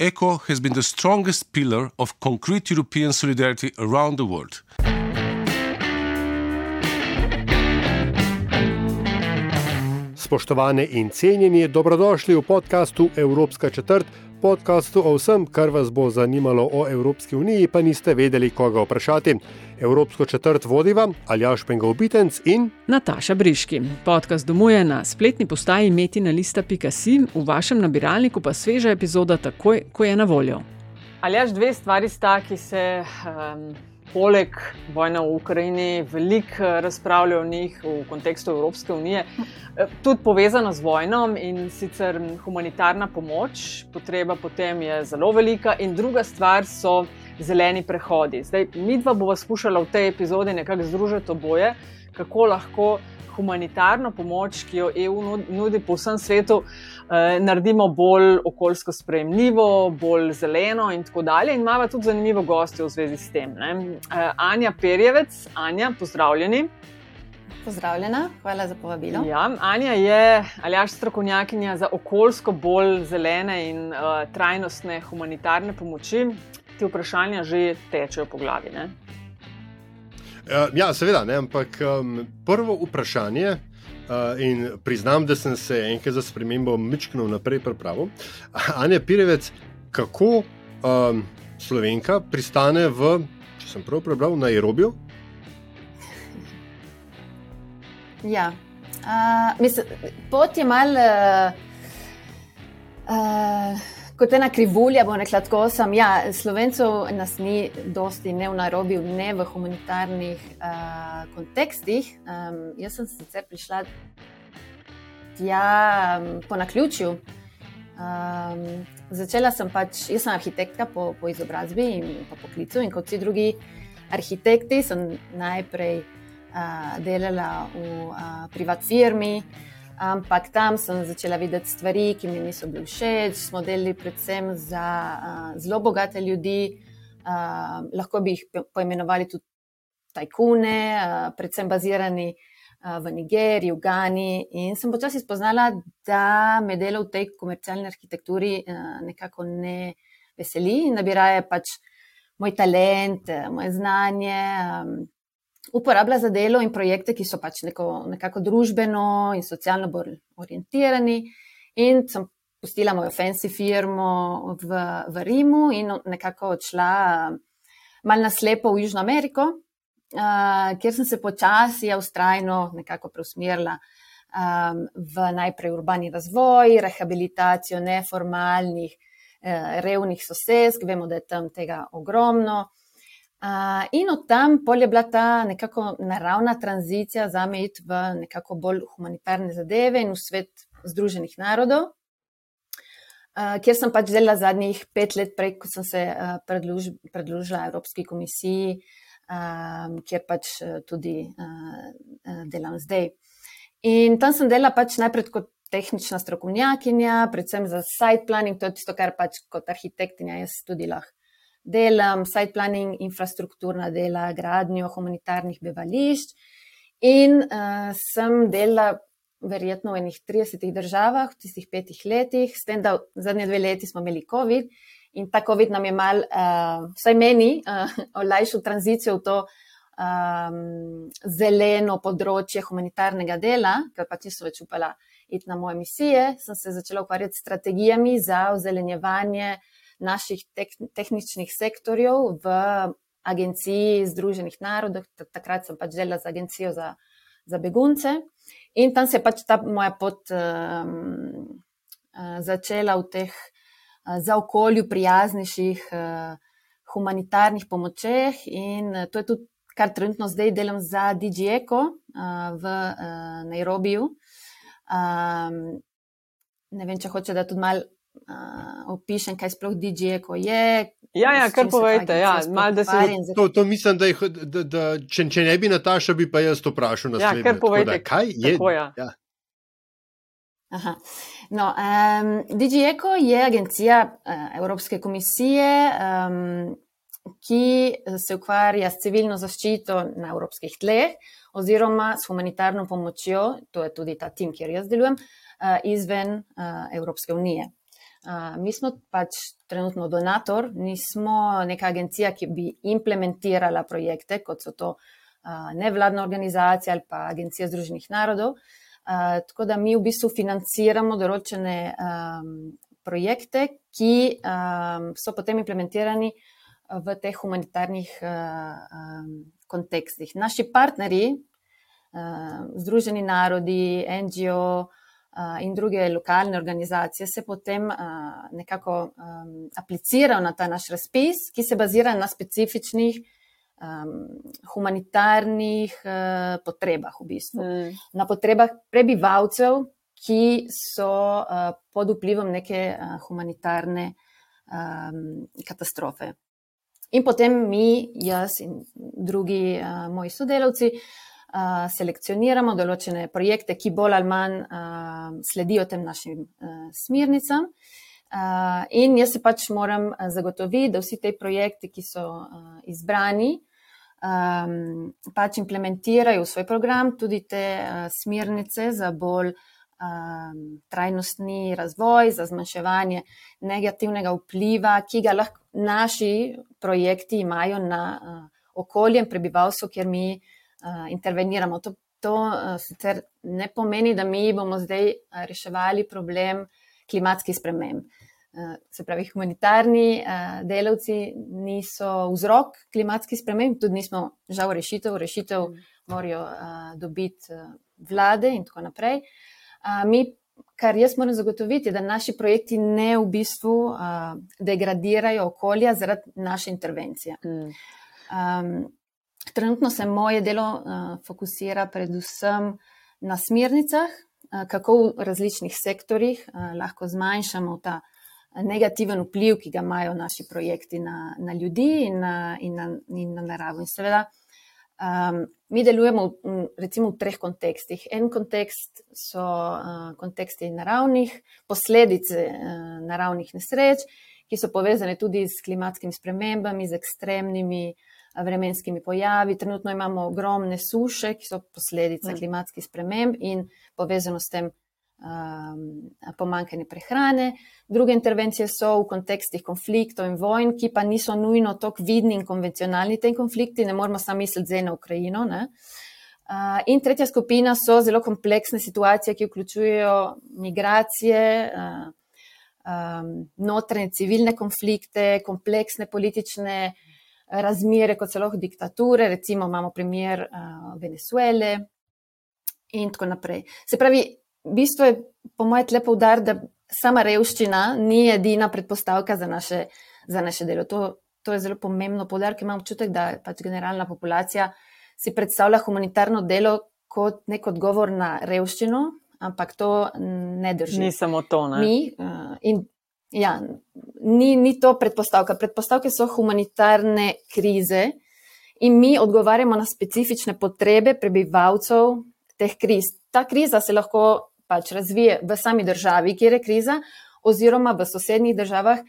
ECHO has been the strongest pillar of concrete European solidarity around the world. Spoštovane in cenjeni, dobrodošli v podkastu Evropska četrt, podkastu o vsem, kar vas bo zanimalo o Evropski uniji, pa niste vedeli, koga vprašati. Evropsko četrt vodiva Aljaš Pengovitenc in Nataša Briški. Podcast domuje na spletni postaji metina.si, v vašem nabiralniku pa sveža epizoda takoj, ko je na voljo. Aljaš dve stvari sta, ki se um, poleg vojne v Ukrajini veliko razpravljajo o njih v kontekstu Evropske unije, tudi povezana z vojno in sicer humanitarna pomoč, potreba potem je zelo velika, in druga stvar so zeleni prehodi. Zdaj, mi dva bova skušala v tej epizodi nekako združiti oboje, kako lahko humanitarno pomoč, ki jo EU nudi po vsem svetu, eh, naredimo bolj okoljsko sprejemljivo, bolj zeleno in tako dalje. In imamo tudi zanimivo gostjo v zvezi s tem. Ne? Eh, Anja Perjevec, Anja, pozdravljeni. Pozdravljena, hvala za povabilo. Ja, Anja je aljaš strokovnjakinja za okoljsko bolj zelene in uh, trajnostne humanitarne pomoči. Ti vprašanja že tečejo po glavi. Ne? Ja, seveda, ne, ampak um, prvo vprašanje, uh, in priznam, da sem se enkrat za spremembo mičknil naprej pripravil. Anja Pirevec, kako um, slovenka pristane v, če sem prav prebral, Nairobiju? Ja, uh, mislim, pot je mal. Uh, uh, Kot ena krivulja, bo rekla tako, sem. Ja, Slovencev nas ni dosti ne v Nairobi, ne v humanitarnih uh, kontekstih. Um, jaz sem sicer prišla tja um, po naključju. Um, začela sem pač, jaz sem arhitektka po, po izobrazbi in po poklicu, in kot vsi drugi arhitekti, sem najprej uh, delala v uh, privat firmi. Ampak tam sem začela videti stvari, ki mi niso bile všeč. Smo delali predvsem za uh, zelo bogate ljudi, uh, lahko bi jih poimenovali tudi tajkune, uh, predvsem bazirani uh, v Nigeriji, v Gani. In sem počasi spoznala, da me delo v tej komercialni arhitekturi uh, nekako ne veseli in da bi raje pač moj talent, moje znanje. Um, uporablja za delo in projekte, ki so pač neko, nekako družbeno in socialno bolj orientirani. In sem pustila mojo fancy firmo v, v Rimu in nekako odšla mal naslepo v Južno Ameriko, uh, kjer sem se počasi, a ustrajno nekako preusmerila. Um, v najprej urbani razvoj, rehabilitacijo neformalnih, eh, revnih sosedsk, vemo, da je tam tega ogromno, Uh, in od tam je bila ta nekako naravna tranzicija za me iti v nekako bolj humanitarne zadeve in v svet Združenih narodov, uh, kjer sem pač delala zadnjih pet let, prej, ko sem se uh, predluž, predložila Evropski komisiji, um, kjer pač tudi uh, delam zdaj. In tam sem delala pač najprej kot tehnična strokovnjakinja, predvsem za site planning, to je tisto, kar pač kot arhitektinja jaz tudi lahko delam site planning, infrastrukturna dela, gradnjo humanitarnih bivališč. In uh, sem delala verjetno v enih 30 državah v tistih petih letih, s tem, da zadnje dve leti smo imeli COVID in ta COVID nam je mal, uh, vsaj meni, uh, olajšal tranzicijo v to um, zeleno področje humanitarnega dela, ker pač nisem več upala iti na moje misije, sem se začela ukvarjati s strategijami za ozelenjevanje naših tehničnih sektorjev v Agenciji Združenih narodov, takrat sem pač delala za Agencijo za, za begunce. In tam se je pač ta moja pot um, začela v teh uh, za okolju prijaznejših uh, humanitarnih pomočeh. In to je tudi, kar trenutno zdaj delam za DigiEco uh, v uh, Nairobiju. Um, ne vem, če hoče da tudi malo uh, opišem, kaj sploh DJ-ko je, Ja, ja, kar povejte. Ja, mal, da se... to, to mislim, da, jih, da, da če, če ne bi Nataša, bi pa jaz to vprašal na svet. Ja, kar povejte. Da, kaj je? Tako, ja. Ja. Aha. No, um, DigiEco je agencija uh, Evropske komisije, um, ki se ukvarja s civilno zaščito na evropskih tleh oziroma s humanitarno pomočjo, to je tudi ta tim, kjer jaz delujem, uh, izven uh, Evropske unije. Uh, mi smo pač trenutno donator, nismo neka agencija, ki bi implementirala projekte, kot so to uh, nevladna organizacija ali pa Agencija Združenih narodov. Uh, tako da mi v bistvu financiramo določene um, projekte, ki um, so potem implementirani v teh humanitarnih uh, um, kontekstih. Naši partnerji, uh, Združeni narodi, NGO, in druge lokalne organizacije se potem nekako aplicirajo na ta naš razpis, ki se bazira na specifičnih humanitarnih potrebah, v bistvu. Mm. na potrebah prebivalcev, ki so pod vplivom neke humanitarne katastrofe. In potem mi, jaz in drugi moji sodelavci, selekcioniramo določene projekte, ki bolj ali manj uh, sledijo tem našim uh, smernicam. Uh, in jaz se pač moram zagotoviti, da vsi te projekti, ki so uh, izbrani, um, pač implementirajo v svoj program tudi te uh, smernice za bolj um, trajnostni razvoj, za zmanjševanje negativnega vpliva, ki ga lahko naši projekti imajo na uh, okolje in prebivalstvo, kjer mi uh, interveniramo. To, to uh, sicer ne pomeni, da mi bomo zdaj reševali problem klimatskih sprememb. Uh, se pravi, humanitarni uh, delavci niso vzrok klimatskih sprememb, tudi nismo žal rešitev, rešitev mm. morajo uh, dobiti uh, vlade in tako naprej. Uh, mi, kar jaz moram zagotoviti, da naši projekti ne v bistvu uh, degradirajo okolja zaradi naše intervencije. Mm. Um, Trenutno se moje delo uh, fokusira predvsem na smernicah, uh, kako v različnih sektorjih uh, lahko zmanjšamo ta negativen vpliv, ki ga imajo naši projekti na, na ljudi in na, in, na, in na naravo. In seveda, um, mi delujemo recimo v treh kontekstih. En kontekst so uh, konteksti naravnih, posledice uh, naravnih nesreč, ki so povezane tudi s klimatskimi spremembami, z ekstremnimi uh, vremenskimi pojavi. Trenutno imamo ogromne suše, ki so posledica mm. klimatskih sprememb in povezano s tem um, pomankanje prehrane. Druge intervencije so v kontekstih konfliktov in vojn, ki pa niso nujno tako vidni in konvencionalni te konflikti, ne moramo samo misliti zdaj na Ukrajino. Ne? Uh, in tretja skupina so zelo kompleksne situacije, ki vključujejo migracije, uh, um, notranje civilne konflikte, kompleksne politične uh, razmere, kot lahko diktature, recimo imamo primer uh, Venezuele in tako naprej. Se pravi, bistvo je, po mojem, lepo udar, da sama revščina ni edina predpostavka za naše, za naše delo. To, to je zelo pomembno podar, ker imam občutek, da pač generalna populacija si predstavlja humanitarno delo kot nek odgovor na revščino, ampak to ne drži. Ni samo to. Ne? Mi, uh, in Ja, ni, ni to predpostavka. Predpostavke so humanitarne krize in mi odgovarjamo na specifične potrebe prebivalcev teh kriz. Ta kriza se lahko pač razvije v sami državi, kjer je kriza, oziroma v sosednjih državah,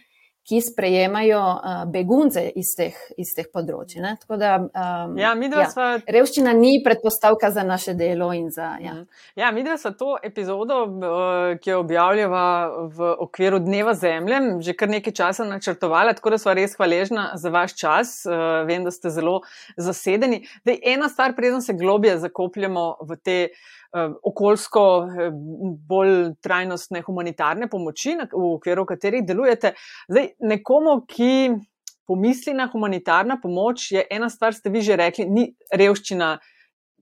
ki sprejemajo uh, begunce iz teh, iz teh področji. Da, um, ja, ja, sva... Revščina ni predpostavka za naše delo. Za, ja. Mhm. ja, mi dva smo to epizodo, uh, ki jo objavljava v okviru Dneva Zemlje, že kar nekaj časa načrtovali, tako da smo res hvaležni za vaš čas. Uh, vem, da ste zelo zasedeni. Dej, ena stvar, preden se globje zakopljemo v te. Eh, okoljsko eh, bolj trajnostne humanitarne pomoči, v okviru katerih delujete. Zdaj, nekomu, ki pomisli na humanitarna pomoč, je ena stvar, ste vi že rekli, ni revščina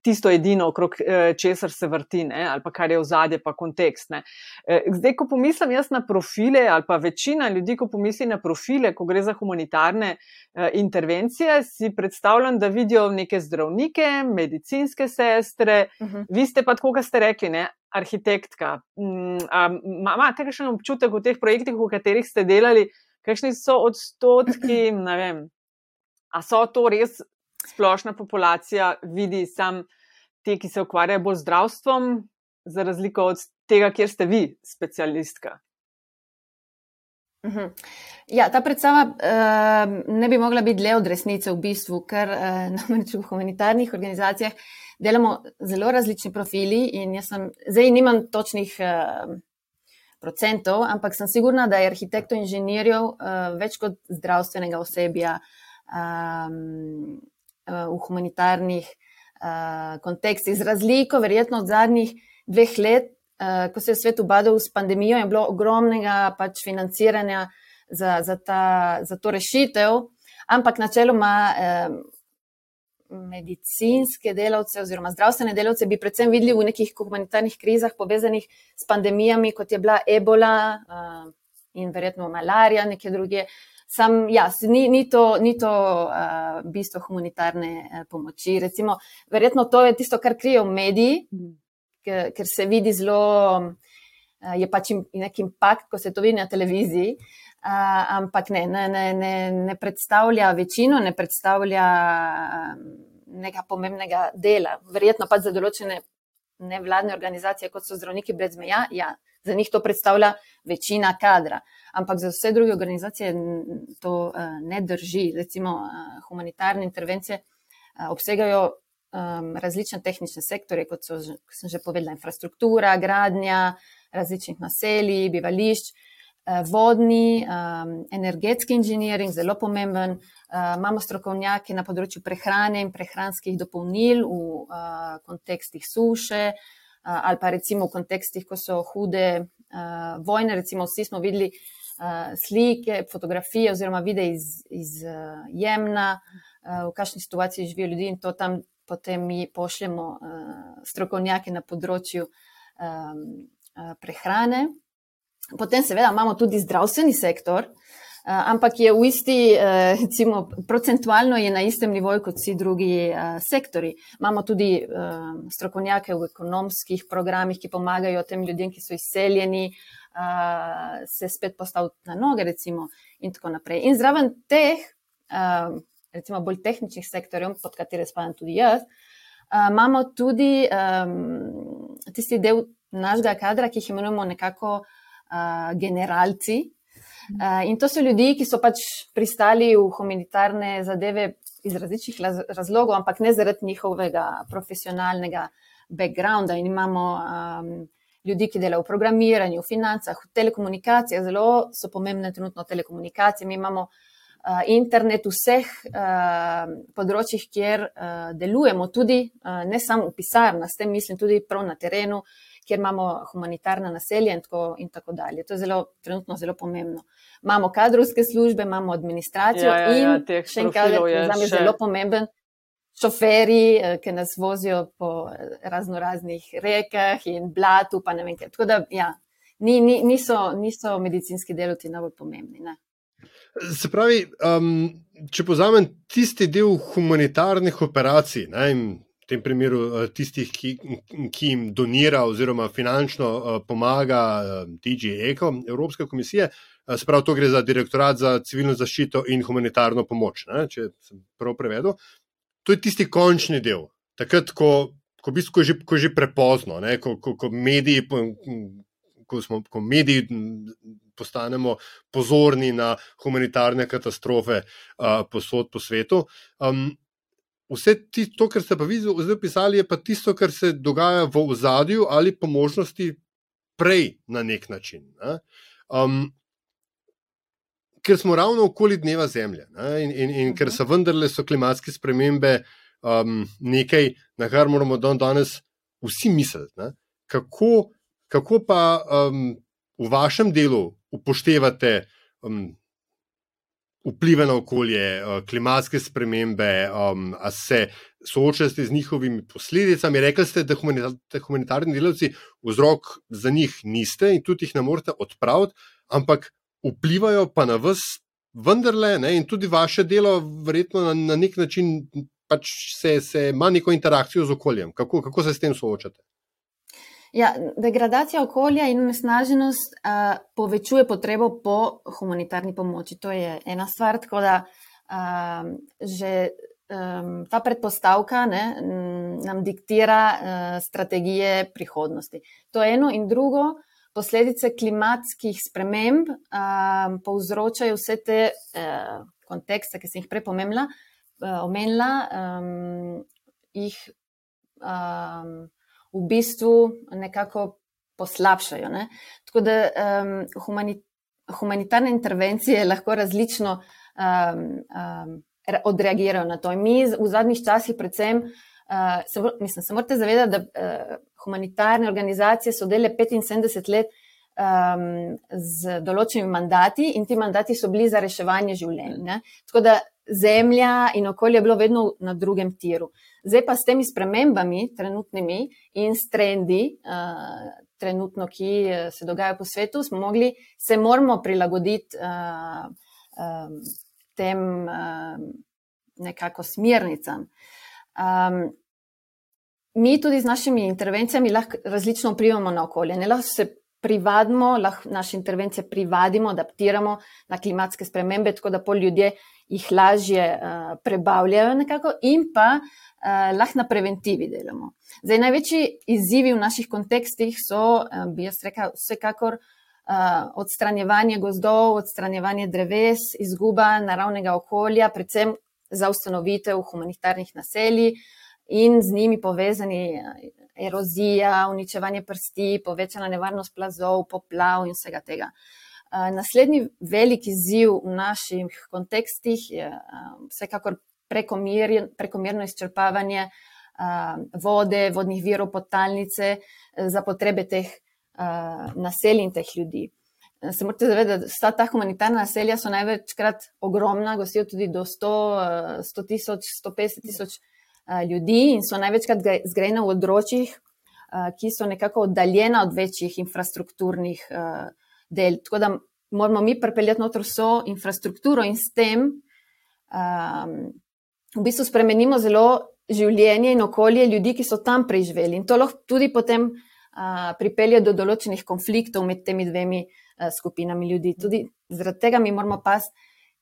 tisto edino, okrog eh, česar se vrti, ne, ali pa kar je v zadje, pa kontekst. Ne. Eh, zdaj, ko pomislim jaz na profile, ali pa večina ljudi, ko pomisli na profile, ko gre za humanitarne eh, intervencije, si predstavljam, da vidijo neke zdravnike, medicinske sestre, uh mhm. -huh. vi ste pa tako, kot ste rekli, ne. Arhitektka. Imate mm, kakšen občutek v teh projektih, v katerih ste delali, kakšni so odstotki, ne vem, a so to res splošna populacija, vidi sam te, ki se ukvarjajo bolj z zdravstvom, za razliko od tega, kjer ste vi, specialistka. Mhm. Ja, ta predstava uh, ne bi mogla biti le od resnice v bistvu, ker uh, namreč v humanitarnih organizacijah delamo zelo različni profili jaz sem, zdaj nimam točnih uh, procentov, ampak sem sigurna, da je arhitektov in inženirjev uh, več kot zdravstvenega osebja um, v humanitarnih uh, kontekstih, z razliko verjetno od zadnjih dveh let, uh, ko se je svet ubadal s pandemijo, je bilo ogromnega pač financiranja za, za, ta, za to rešitev, ampak načeloma eh, medicinske delavce oziroma zdravstvene delavce bi predvsem videli v nekih humanitarnih krizah povezanih s pandemijami, kot je bila ebola eh, in verjetno malarija, neke druge. Sam, ja, ni, ni to, ni to uh, bistvo humanitarne uh, pomoči. Recimo, verjetno to je tisto, kar krijejo mediji, mm ker, ker se vidi zelo, uh, je pač nek impakt, ko se to vidi na televiziji, uh, ampak ne, ne, ne, ne, ne predstavlja večino, ne predstavlja nekega pomembnega dela. Verjetno pa za določene nevladne organizacije, kot so zdravniki brez meja, ja, za njih to predstavlja večina kadra. Ampak za vse druge organizacije to uh, ne drži. Recimo, uh, humanitarne intervencije uh, obsegajo um, različne tehnične sektore, kot so, kot sem že povedala, infrastruktura, gradnja različnih naselij, bivališč, uh, vodni, um, energetski inženiring, zelo pomemben. Uh, imamo strokovnjake na področju prehrane in prehranskih dopolnil v uh, kontekstih suše. Uh, ali pa recimo v kontekstih, ko so hude uh, vojne, recimo vsi smo videli uh, slike, fotografije oziroma videe iz, iz uh, Jemna, uh, v kakšni situaciji živijo ljudje in to tam potem mi pošljemo uh, strokovnjake na področju um, uh, prehrane. Potem, seveda, imamo tudi zdravstveni sektor, uh, ampak je v isti, uh, recimo, procentualno je na istem nivoju kot vsi drugi uh, sektori. Imamo tudi strokovnjake v ekonomskih programih, ki pomagajo tem ljudem, ki so izseljeni, se spet postaviti na noge, recimo, in tako naprej. In zraven teh. Recimo bolj tehničnih sektorjev, pod katere spadam tudi jaz, imamo tudi tisti del našega kadra, ki jih imenujemo nekako generalci. Uh, in to so ljudi, ki so pač pristali v humanitarne zadeve iz različnih razlogov, ampak ne zaradi njihovega profesionalnega backgrounda. In imamo um, ljudi, ki delajo v programiranju, v financah, v telekomunikacijah, zelo so pomembne trenutno telekomunikacije. Mi imamo uh, uh, internet v vseh uh, področjih, kjer uh, delujemo, tudi uh, ne samo v pisarnah, s tem mislim tudi prav na terenu, kjer imamo humanitarna naselja in tako, in tako dalje. To je zelo, trenutno zelo pomembno. Imamo kadrovske službe, imamo administracijo ja, ja, ja, in še enkrat, za me je zelo pomemben. Šoferi, ki nas vozijo po razno raznih rekah in blatu, pa ne vem kaj. Tako da, ja, ni, ni, niso, niso medicinski delovci najbolj pomembni. Ne. Se pravi, um, če povzamem tisti del humanitarnih operacij, ne, tem primeru uh, tistih, ki, ki jim donira oziroma finančno uh, pomaga uh, DG komisija, uh, se pravi, to gre za direktorat za civilno zaščito in humanitarno pomoč, ne, če sem prav prevedel. To je tisti končni del. Takrat, ko, ko, bistvo, ko, je, že, ko je že prepozno, ne, ko, ko, ko mediji. Ko smo, ko mediji postanemo pozorni na humanitarne katastrofe uh, posod po svetu. Um, vse tisto, to, kar ste pa vi zdaj opisali, je pa tisto, kar se dogaja v ozadju ali po možnosti prej na nek način. Ne? Um, ker smo ravno okoli dneva Zemlje ne? in, in, in ker so vendarle so klimatske spremembe um, nekaj, na kar moramo dan danes vsi misliti. Kako, kako pa um, v vašem delu upoštevate um, vplive na okolje, uh, klimatske spremembe, um, a se soočate z njihovimi posledicami. Rekli ste, da humanitar humanitarni delavci vzrok za njih niste in tudi jih ne morete odpraviti, ampak vplivajo pa na vas, vendarle, ne, in tudi vaše delo, verjetno na, na nek način. Pač se, se ima neko interakcijo z okoljem. Kako, kako se s tem soočate? Ja, degradacija okolja in onesnaženost uh, povečuje potrebo po humanitarni pomoči. To je ena stvar, tako da uh, že um, ta predpostavka ne, nam diktira uh, strategije prihodnosti. To je eno in drugo. Posledice klimatskih sprememb um, povzročajo vse te uh, kontekste, ki sem jih prej pomembla, uh, omenila, um, jih um, v bistvu nekako poslabšajo. Ne? Tako da um, humanit humanitarne intervencije lahko različno um, um, odreagirajo na to. In mi v zadnjih časih, predvsem, uh, se, mislim, se morate zavedati, da uh, humanitarne organizacije so dele 75 let. Um, z določenimi mandati, in ti mandati so bili za reševanje življenj. Ne? Tako da zemlja in okolje je bilo vedno na drugem tiru. Zdaj pa s temi spremembami, trenutnimi in s trendi, uh, trenutno, ki se dogajajo po svetu, smo mogli, se moramo prilagoditi uh, um, tem um, nekako smernicam. Um, mi tudi z našimi intervencijami lahko različno vplivamo na okolje. Ne lahko se privadimo, lahko naše intervencije privadimo, adaptiramo na klimatske spremembe, tako da pol ljudje jih lažje uh, prebavljajo nekako in pa uh, lahko na preventivi delamo. Zdaj, največji izzivi v naših kontekstih so, uh, bi jaz rekel, vsekakor uh, odstranjevanje gozdov, odstranjevanje dreves, izguba naravnega okolja, predvsem za ustanovitev humanitarnih naselij in z njimi povezani erozija, uničevanje prsti, povečana nevarnost plazov, poplav in vsega tega. Uh, naslednji veliki izziv v naših kontekstih je uh, vsekakor prekomerno izčrpavanje uh, vode, vodnih virov, potalnice za potrebe teh naselij in teh ljudi. Se morate zavedati, da vsa ta humanitarna naselja so največkrat ogromna, gostijo tudi do 100, 100 tisoč, 150 tisoč ljudi in so največkrat zgrajene v odročjih, uh, ki so nekako oddaljena od večjih infrastrukturnih uh, del. Tako da moramo mi pripeljati noter vso infrastrukturo in s tem um, v bistvu spremenimo zelo življenje in okolje ljudi, ki so tam preživeli. In to lahko tudi potem pripelje do določenih konfliktov med temi dvemi skupinami ljudi. Tudi zaradi tega mi moramo pas,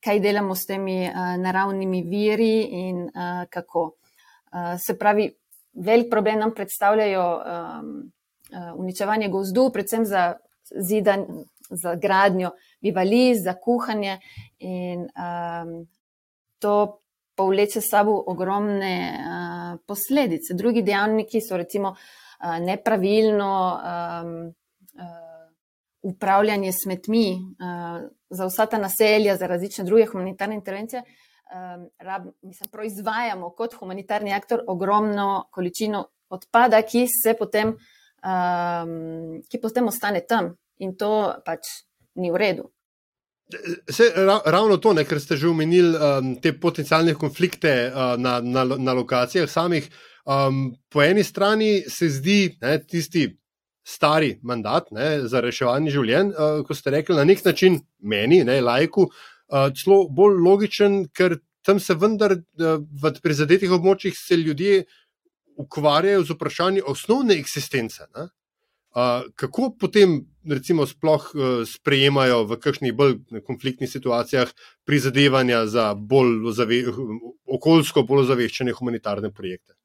kaj delamo s temi naravnimi viri in kako. Se pravi, velik problem nam predstavljajo uničevanje gozdu, predvsem za zidan, za gradnjo bivaliz, za kuhanje in to povleče s sabo ogromne posledice. Drugi dejavniki so recimo nepravilno um, uh, upravljanje smetmi uh, za vsa ta naselja, za različne druge humanitarne intervencije. Um, rab, mislim, proizvajamo kot humanitarni aktor ogromno količino odpada, ki se potem, um, ki potem ostane tam in to pač ni v redu. Se, ravno to, ne, ker ste že omenili um, te potencijalne konflikte uh, na, na, na lokacijah samih. Um, po eni strani se zdi ne, tisti stari mandat ne, za reševanje življenj, uh, ko ste rekli, na nek način meni, ne, lajku, celo bolj logičen, ker tam se vendar uh, v prizadetih območjih ljudje ukvarjajo z vprašanjem osnovne eksistence. Ne. Uh, kako potem, recimo, sploh uh, sprejemajo v kakšnih bolj konfliktnih situacijah prizadevanja za bolj ozave, okoljsko bolj ozaveščene humanitarne projekte?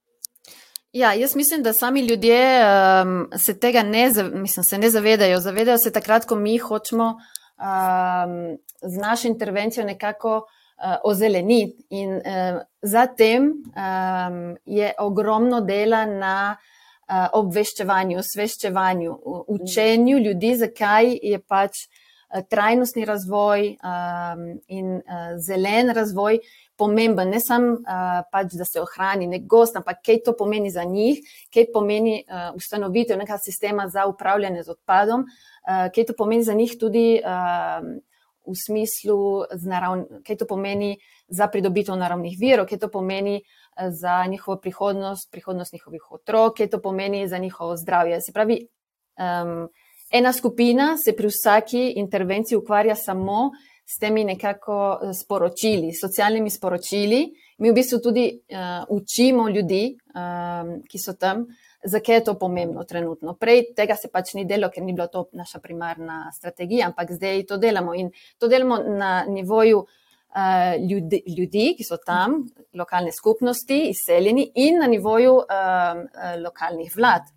Ja, jaz mislim, da sami ljudje um, se tega ne, mislim, se ne zavedajo. Zavedajo se takrat, ko mi hočemo um, z našo intervencijo nekako uh, ozeleniti. In uh, zatem um, je ogromno dela na uh, obveščevanju, osveščevanju, učenju ljudi, zakaj je pač trajnostni razvoj um, in uh, zelen razvoj pomemben, ne samo uh, pač, da se ohrani nek gost, ampak kaj to pomeni za njih, kaj pomeni uh, ustanovitev nekega sistema za upravljanje z odpadom, uh, kaj to pomeni za njih tudi uh, v smislu, naravn, kaj to pomeni za pridobitev naravnih virov, kaj to pomeni za njihovo prihodnost, prihodnost njihovih otrok, kaj to pomeni za njihovo zdravje. Se pravi, um, ena skupina se pri vsaki intervenciji ukvarja samo s temi nekako eh, sporočili, socialnimi sporočili. Mi v bistvu tudi uh, učimo ljudi, um, ki so tam, zakaj je to pomembno trenutno. Prej tega se pač ni delo, ker ni bila to naša primarna strategija, ampak zdaj to delamo in to delamo na nivoju uh, ljudi, ljudi, ki so tam, lokalne skupnosti, izseljeni in na nivoju uh, lokalnih vlad.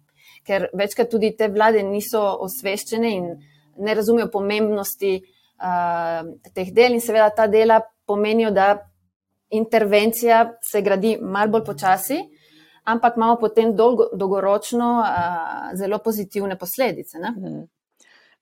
Ker večkrat tudi te vlade niso osveščene in ne razumejo pomembnosti uh, teh del, in seveda ta dela pomenijo, da intervencija se gradi malo bolj počasi, ampak imamo potem dolgo, dolgoročno uh, zelo pozitivne posledice. Umenili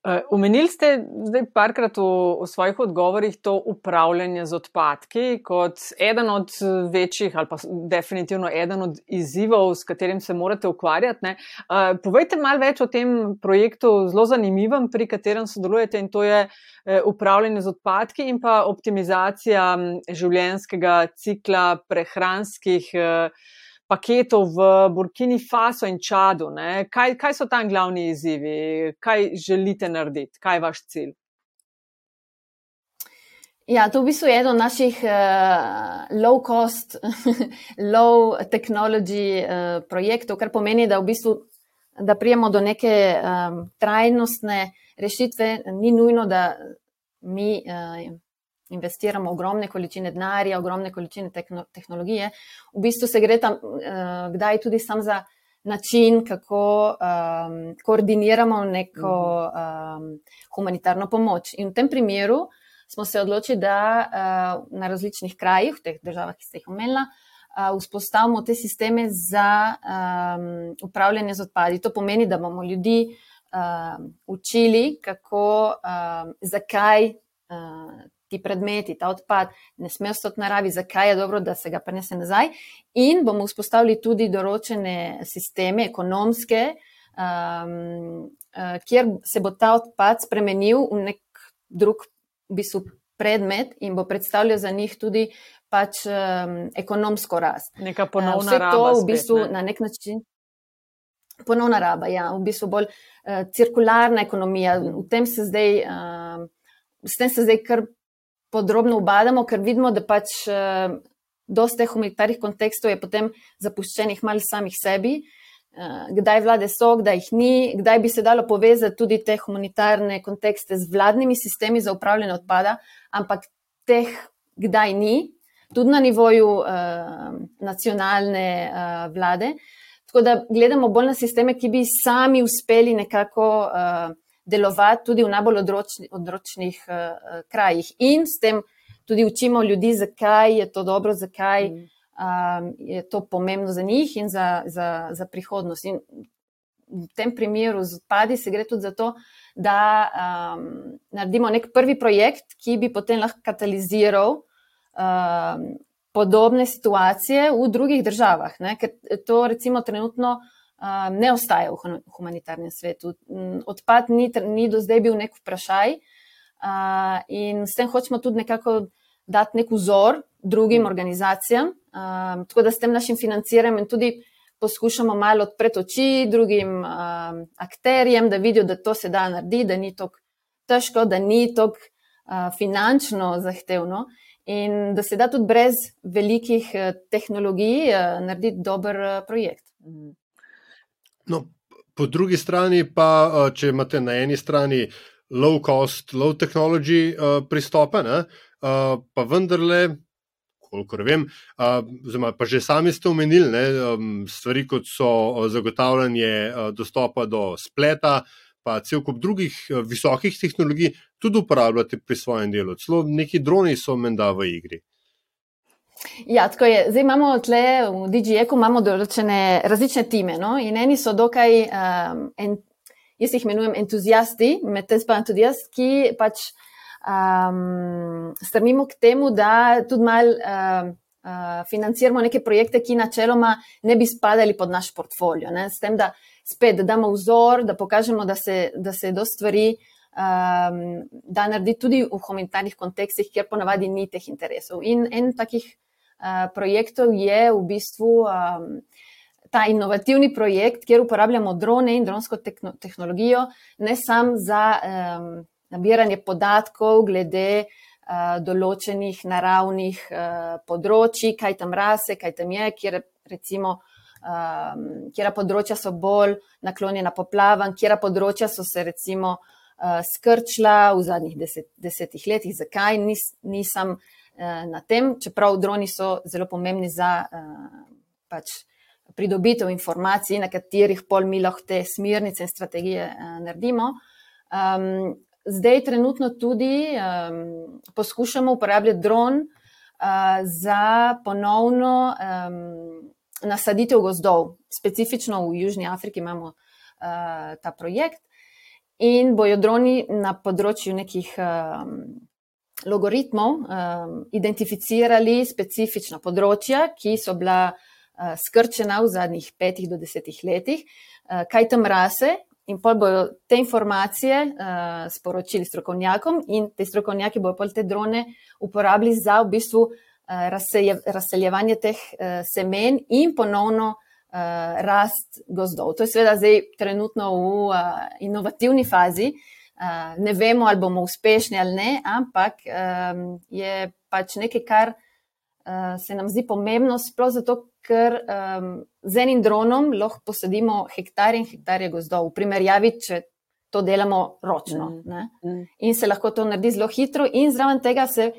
mhm. uh, ste zdaj parkrat v, v svojih odgovorih to upravljanje z odpadki kot eden od večjih ali pa definitivno eden od izzivov, s katerim se morate ukvarjati. Uh, povejte malo več o tem projektu, zelo zanimivem, pri katerem sodelujete in to je uh, upravljanje z odpadki in pa optimizacija življenjskega cikla prehranskih. Uh, paketov v Burkini Faso in Čadu. Kaj, kaj so tam glavni izzivi, kaj želite narediti, kaj je vaš cilj? Ja, to je v bistvu eden od naših uh, low cost, low technology uh, projektov, kar pomeni, da v bistvu da prijemo do neke um, trajnostne rešitve. Ni nujno, da mi uh, investiramo ogromne količine denarja, ogromne količine tehnologije. V bistvu se gre tam, uh, kdaj tudi sam za način, kako um, koordiniramo neko um, humanitarno pomoč. In v tem primeru smo se odločili, da uh, na različnih krajih, v teh državah, ki ste jih omenila, uh, vzpostavimo te sisteme za um, upravljanje z odpadi. To pomeni, da bomo ljudi uh, učili, kako, uh, zakaj. Uh, ti predmeti, ta odpad, ne smejo stati v naravi, zakaj je dobro, da se ga prenese nazaj. In bomo vzpostavili tudi določene sisteme, ekonomske, um, uh, kjer se bo ta odpad spremenil v nek drug v bistvu, predmet in bo predstavljal za njih tudi pač, um, ekonomsko rast. Neka ponovna uh, raba. To v bistvu spet, ne? na nek način. Ponovna raba, ja, v bistvu bolj uh, cirkularna ekonomija. V tem se zdaj, uh, s tem se zdaj kar podrobno ubadamo, ker vidimo, da pač uh, dosta humanitarnih kontekstov je potem zapuščenih mal samih sebi, uh, kdaj vlade so, kdaj jih ni, kdaj bi se dalo povezati tudi te humanitarne kontekste z vladnimi sistemi za upravljanje odpada, ampak teh kdaj ni, tudi na nivoju uh, nacionalne uh, vlade. Tako da gledamo bolj na sisteme, ki bi sami uspeli nekako uh, delovati tudi v najbolj odročni, odročnih uh, krajih. In s tem tudi učimo ljudi, zakaj je to dobro, zakaj mm. um, je to pomembno za njih in za, za, za prihodnost. In v tem primeru z odpadi se gre tudi za to, da um, naredimo nek prvi projekt, ki bi potem lahko kataliziral. Um, Podobne situacije v drugih državah, ne? ker to recimo trenutno uh, ne ostaja v humanitarnem svetu. Odpad ni, ni do zdaj bil nek vprašaj in s tem hočemo tudi nekako dati nek vzor drugim organizacijam, tako da s tem našim financiranjem in tudi poskušamo malo odpreti oči drugim akterjem, da vidijo, da to se da narediti, da ni tako težko, da ni tako finančno zahtevno. In da se da tudi brez velikih tehnologij narediti dober projekt. Mhm. No, po drugi strani pa, eh, če imate na eni strani low cost, low technology uh, pristope, ne, uh, pa vendarle, kolikor vem, uh, oziroma pa že sami ste omenili ne, um, stvari, kot so zagotavljanje uh, dostopa do spleta, pa cel kup drugih uh, visokih tehnologij, tudi uporabljate pri svojem delu. Celo neki droni so menda v igri. Ja, tako je. Zdaj imamo tle v DGE-ku določene različne time. No? In eni so dokaj, um, en, jaz jih imenujem entuzijasti, medtem pa entuzijasti, ki pač um, strmimo k temu, da tudi mal um, uh, financiramo neke projekte, ki načeloma ne bi spadali pod naš portfolio. Ne? S tem, da spet da damo vzor, da pokažemo, da se, da se do stvari. Um, da naredi tudi v humanitarnih kontekstih, kjer ponavadi ni teh interesov. In en takih Eh, projektov je v bistvu um, ta inovativni projekt, kjer uporabljamo drone in dronsko tehnologijo, ne samo za um, nabiranje podatkov glede uh, določenih naravnih uh, področji, kaj tam rase, kaj tam je, kjer recimo um, kjera področja so bolj naklonjena poplavam, kjera področja so se recimo uh, skrčila v zadnjih deset, desetih letih, zakaj? Nis, nisem uh, na tem, čeprav droni so zelo pomembni za uh, pač pridobitev informacij, na katerih pol mi lahko te smernice in strategije uh, naredimo. Um, zdaj, trenutno tudi um, poskušamo uporabljati dron uh, za ponovno um, nasaditev gozdov. Specifično v Južni Afriki imamo uh, ta projekt in bojo droni na področju nekih. Um, Logaritmov um, identificirali specifična področja, ki so bila uh, skrčena v zadnjih petih do desetih letih, uh, kaj tam rase, in pa bodo te informacije uh, sporočili strokovnjakom, in te strokovnjaki bodo pol te drone uporabili za v bistvu uh, razselje, razseljevanje teh uh, semen in ponovno uh, rast gozdov. To je seveda zdaj trenutno v uh, inovativni fazi. Uh, ne vemo, ali bomo uspešni ali ne, ampak um, je pač nekaj, kar uh, se nam zdi pomembno, sploh zato, ker um, z enim dronom lahko posadimo hektarje in hektarje gozdov, v primerjavi, če to delamo ročno. Mm. Mm. In se lahko to naredi zelo hitro, in zraven tega se,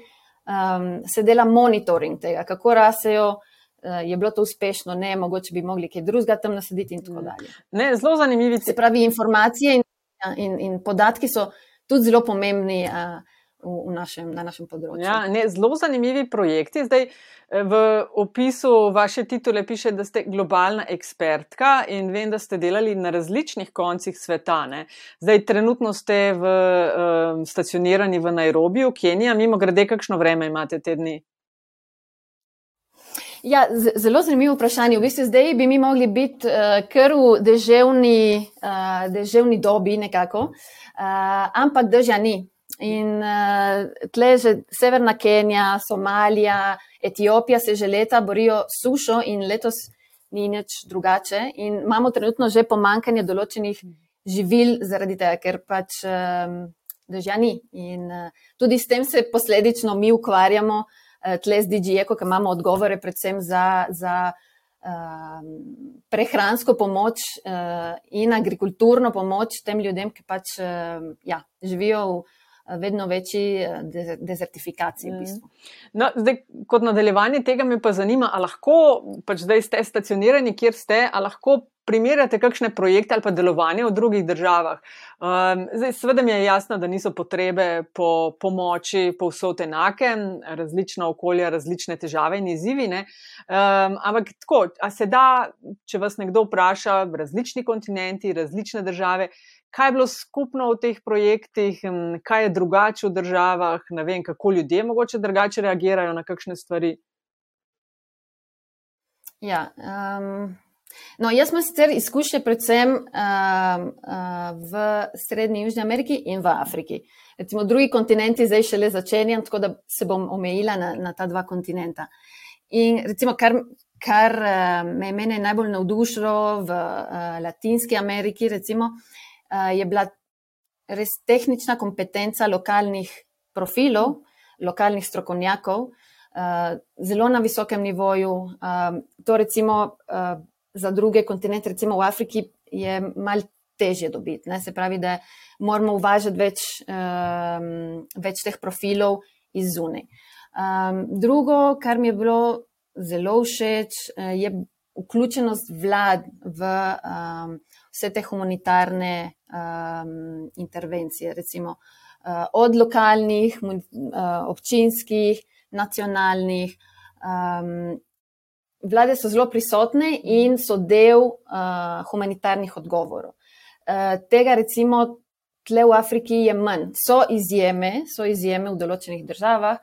um, se dela monitoring tega, kako rasejo. Uh, je bilo to uspešno, ne, mogoče bi mogli kaj drugega tam nasaditi, in tako mm. dalje. Ne, zelo zanimivi. Se pravi, informacije in, in, in podatki so tudi zelo pomembni. Uh, v našem, na našem področju. Ja, ne, zelo zanimivi projekti. Zdaj, eh, v opisu vaše titule piše, da ste globalna ekspertka in vem, da ste delali na različnih koncih sveta. Ne. Zdaj, trenutno ste v, um, stacionirani v Nairobiju, Kenija, mimo grede, kakšno vreme imate te dni? Ja, zelo zanimivo vprašanje. V bistvu zdaj bi mi mogli biti uh, kar v deževni, uh, deževni dobi, nekako, uh, ampak drža ni. In uh, tle že severna Kenija, Somalija, Etiopija se že leta borijo sušo in letos ni nič drugače. In imamo trenutno že pomankanje določenih živil zaradi tega, ker pač um, dežja ni. In uh, tudi s tem se posledično mi ukvarjamo, uh, tle z DG-eko, ker imamo odgovore predvsem za. za Um, prehransko pomoč uh, in agrikulturno pomoč tem ljudem, ki pač uh, ja, živijo v vedno večji eh, dezertifikaciji. V bistvu. no, zdaj, kot nadaljevanje tega me pa zanima, ali lahko, pač zdaj ste stacionirani, kjer ste, ali lahko primerjate kakšne projekte ali pa delovanje v drugih državah. Um, zdaj, seveda mi je jasno, da niso potrebe po pomoči povsod enake, različna okolja, različne težave in izzivi. Um, ampak tako, a se da, če vas nekdo vpraša, različni kontinenti, različne države, kaj je bilo skupno v teh projektih, kaj je drugače v državah, ne vem, kako ljudje mogoče drugače reagirajo na kakšne stvari. Ja, um, no, jaz sem sicer izkušnje predvsem uh, uh, v Srednji in Južni Ameriki in v Afriki. Recimo, drugi kontinenti zdaj šele začenjam, tako da se bom omejila na, na ta dva kontinenta. In recimo, kar, kar uh, me je najbolj navdušilo v uh, Latinski Ameriki, recimo, uh, je bila res tehnična kompetenca lokalnih profilov, lokalnih strokovnjakov, zelo na visokem nivoju. To recimo za druge kontinente, recimo v Afriki, je mal težje dobiti. Ne? Se pravi, da moramo uvažati več, več teh profilov iz zune. Drugo, kar mi je bilo zelo všeč, je vključenost vlad v vse te humanitarne um, intervencije, recimo uh, od lokalnih, uh, občinskih, nacionalnih. Um, vlade so zelo prisotne in so del uh, humanitarnih odgovorov. Uh, tega recimo tle v Afriki je manj. So izjeme, so izjeme v določenih državah.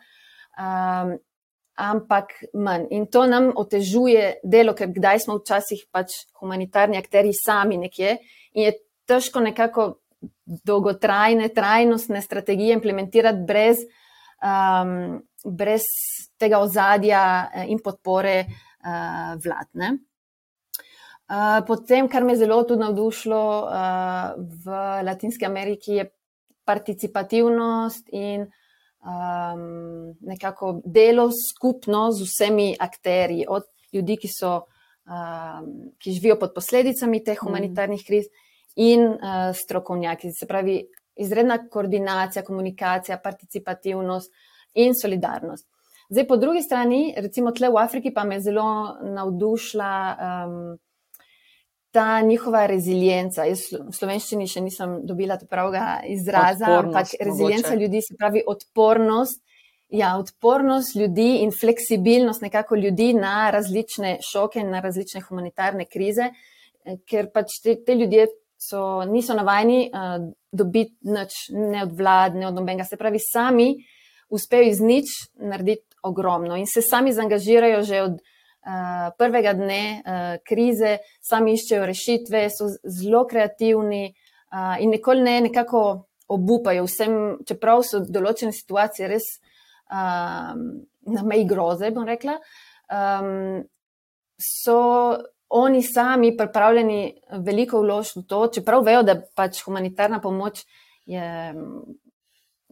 Um, ampak manj. In to nam otežuje delo, ker kdaj smo včasih pač humanitarni akteri sami nekje in je težko nekako dolgotrajne, trajnostne strategije implementirati brez, um, brez tega ozadja eh, in podpore uh, vladne. Uh, potem, kar me zelo tudi navdušilo uh, v Latinski Ameriki, je participativnost in um, nekako delo skupno z vsemi akterji, od ljudi, ki so uh, ki živijo pod posledicami teh mhm. humanitarnih kriz, in uh, strokovnjaki. Se pravi, izredna koordinacija, komunikacija, participativnost in solidarnost. Zdaj, po drugi strani, recimo tle v Afriki, pa me je zelo navdušila um, ta njihova rezilienca. Jaz v slovenščini še nisem dobila pravega izraza, ampak rezilienca ljudi, se pravi odpornost. Ja, odpornost ljudi in fleksibilnost nekako ljudi na različne šoke, na različne humanitarne krize, eh, ker pač te, te ljudje so, niso navajeni uh, dobiti nič, ne od vlad, ne od nobenega. Se pravi, sami uspejo iz nič narediti ogromno in se sami zaangažirajo že od uh, prvega dne uh, krize, sami iščejo rešitve, so zelo kreativni uh, in nikoli ne nekako obupajo vsem, čeprav so določene situacije res uh, na meji groze, bom rekla. Um, so oni sami pripravljeni veliko vložiti v to, čeprav vejo, da pač humanitarna pomoč je mm,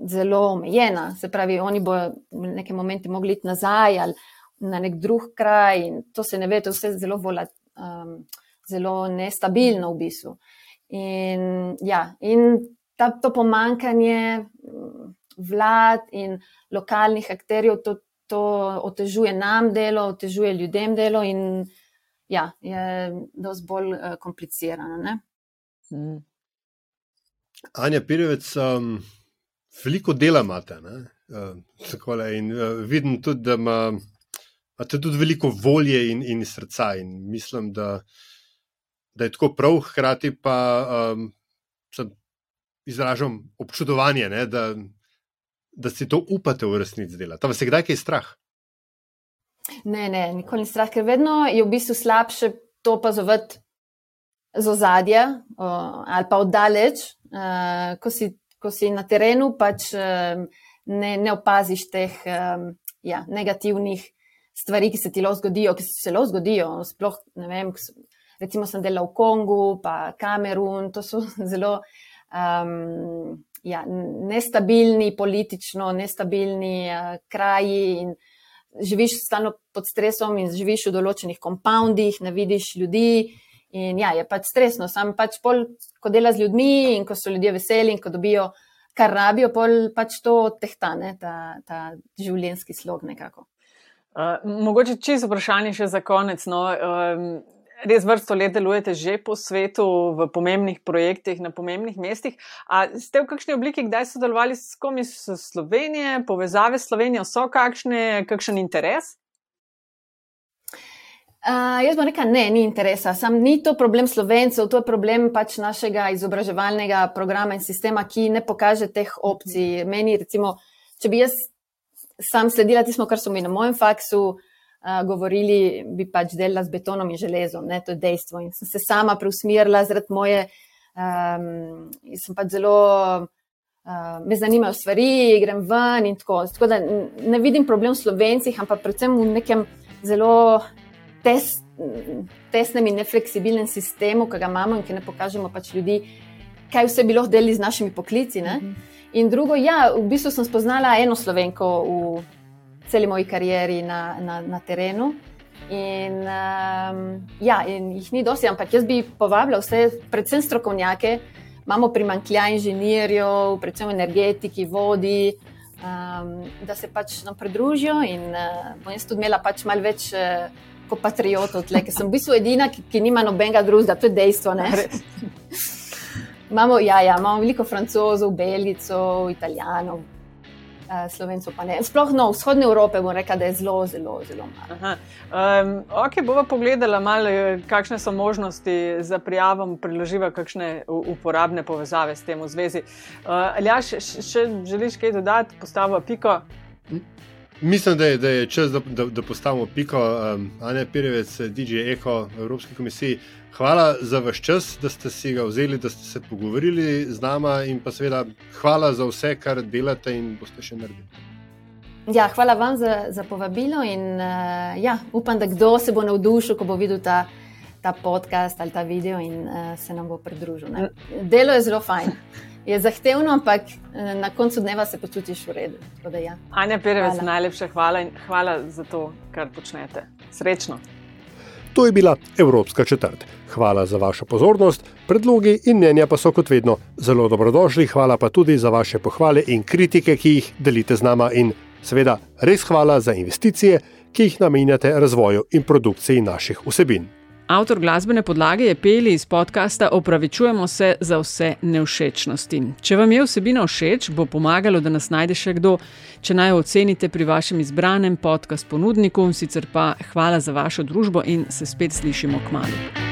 zelo omejena. Se pravi, oni bodo v nekem momentu mogli iti nazaj ali na nek drug kraj in to se ne ve, to je vse zelo, volat, um, zelo nestabilno v bistvu. In, ja, in ta, to pomankanje mm, vlad in lokalnih akterjev, to, to otežuje nam delo, otežuje ljudem delo in ja, je dosti bolj uh, komplicirano. Hmm. Anja Pirjevec, um, veliko dela imate. Uh, in uh, vidim tudi, da ima, imate tudi veliko volje in, in srca. In mislim, da, da je tako prav, hkrati pa um, izražam občudovanje, ne, da, da si to upate v resnici delati. Tam se kdaj kaj strah? Ne, ne, nikoli ni strah, ker vedno je v bistvu slabše to opazovati z ozadja ali pa oddaleč, uh, ko, si, ko si na terenu, pač uh, ne, ne opaziš teh um, ja, negativnih stvari, ki se ti lahko zgodijo, ki se lahko zgodijo. Sploh, ne vem, recimo sem delal v Kongu, pa Kamerun, to so zelo. Um, Ja, nestabilni, politično nestabilni uh, kraji, in živiš stalno pod stresom in živiš v določenih kompoundih, ne vidiš ljudi. In ja, je pač stresno, sam pač pol, ko delaš z ljudmi in ko so ljudje veseli in ko dobijo, kar rabijo, pol pač to tehtane, ta, ta življenjski slog nekako. Uh, mogoče čisto vprašanje še za konec. No, um, res vrsto let delujete že po svetu, v pomembnih projektih, na pomembnih mestih. A ste v kakšni obliki kdaj sodelovali s kom iz Slovenije, povezave s Slovenijo, so kakšne, kakšen interes? Uh, jaz bom rekel, ne, ni interesa. Sam ni to problem slovencev, to je problem pač našega izobraževalnega programa in sistema, ki ne pokaže teh opcij. Meni, recimo, če bi jaz sam sledila tistemu, kar so mi na mojem faksu, uh, govorili, bi pač delala z betonom in železom, ne, to je dejstvo. In sem se sama preusmerila zaradi moje, um, sem pač zelo, uh, me zanimajo stvari, grem ven in tako. Tako da ne vidim problem v slovencih, ampak predvsem v nekem zelo tes, tesnem in nefleksibilnem sistemu, ki ga imamo in ki ne pokažemo pač ljudi, kaj vse bi lahko delili z našimi poklici. Ne. Mhm. In drugo, ja, v bistvu sem spoznala eno slovenko v celi moji karieri na, na, na terenu. In, um, ja, in jih ni dosti, ampak jaz bi povabila vse, predvsem strokovnjake. Imamo primankljaj inženirjev, predvsem energetiki, vodi, um, da se pač nam pridružijo. In uh, bom jaz tudi imela pač malo več uh, kot patriotov, tle, ker sem v bistvu edina, ki, ki nima nobenega drugega, to je dejstvo. imamo, ja, ja, imamo veliko francozov, belgicov, italijanov. Eh, Slovencev pa ne. Sploh no, vzhodne Evrope bo rekla, da je zelo, zelo, zelo malo. Um, ok, bova pogledala malo, kakšne so možnosti za prijavo, priloživa kakšne uporabne povezave s tem v zvezi. Uh, Aljaš, še želiš kaj dodati, postavo piko? Mislim, da je, da je čas, da, da, da postavimo piko. Um, Anja Pirjevec, DJ Eko, Evropski komisiji. Hvala za vaš čas, da ste si ga vzeli, da ste se pogovorili z nami, in pa seveda hvala za vse, kar delate in boste še naredili. Ja, hvala vam za, za povabilo in uh, ja, upam, da kdo se bo navdušil, ko bo videl ta, ta podcast ali ta video in uh, se nam bo pridružil. Ne? Delo je zelo fajn. Je zahtevno, ampak uh, na koncu dneva se počutiš v redu. Ja. Anja Pirevec, najlepša hvala in hvala za to, kar počnete. Srečno. To je bila Evropska četrt. Hvala za vašo pozornost, predlogi in mnenja pa so kot vedno zelo dobrodošli. Hvala pa tudi za vaše pohvale in kritike, ki jih delite z nama in seveda res hvala za investicije, ki jih namenjate razvoju in produkciji naših vsebin. Avtor glasbene podlage je peli iz podcasta Opravičujemo se za vse neušečnosti. Če vam je vsebina všeč, bo pomagalo, da nas najde še kdo, če naj jo ocenite pri vašem izbranem podcast ponudniku. Sicer pa hvala za vašo družbo in se spet slišimo k malu.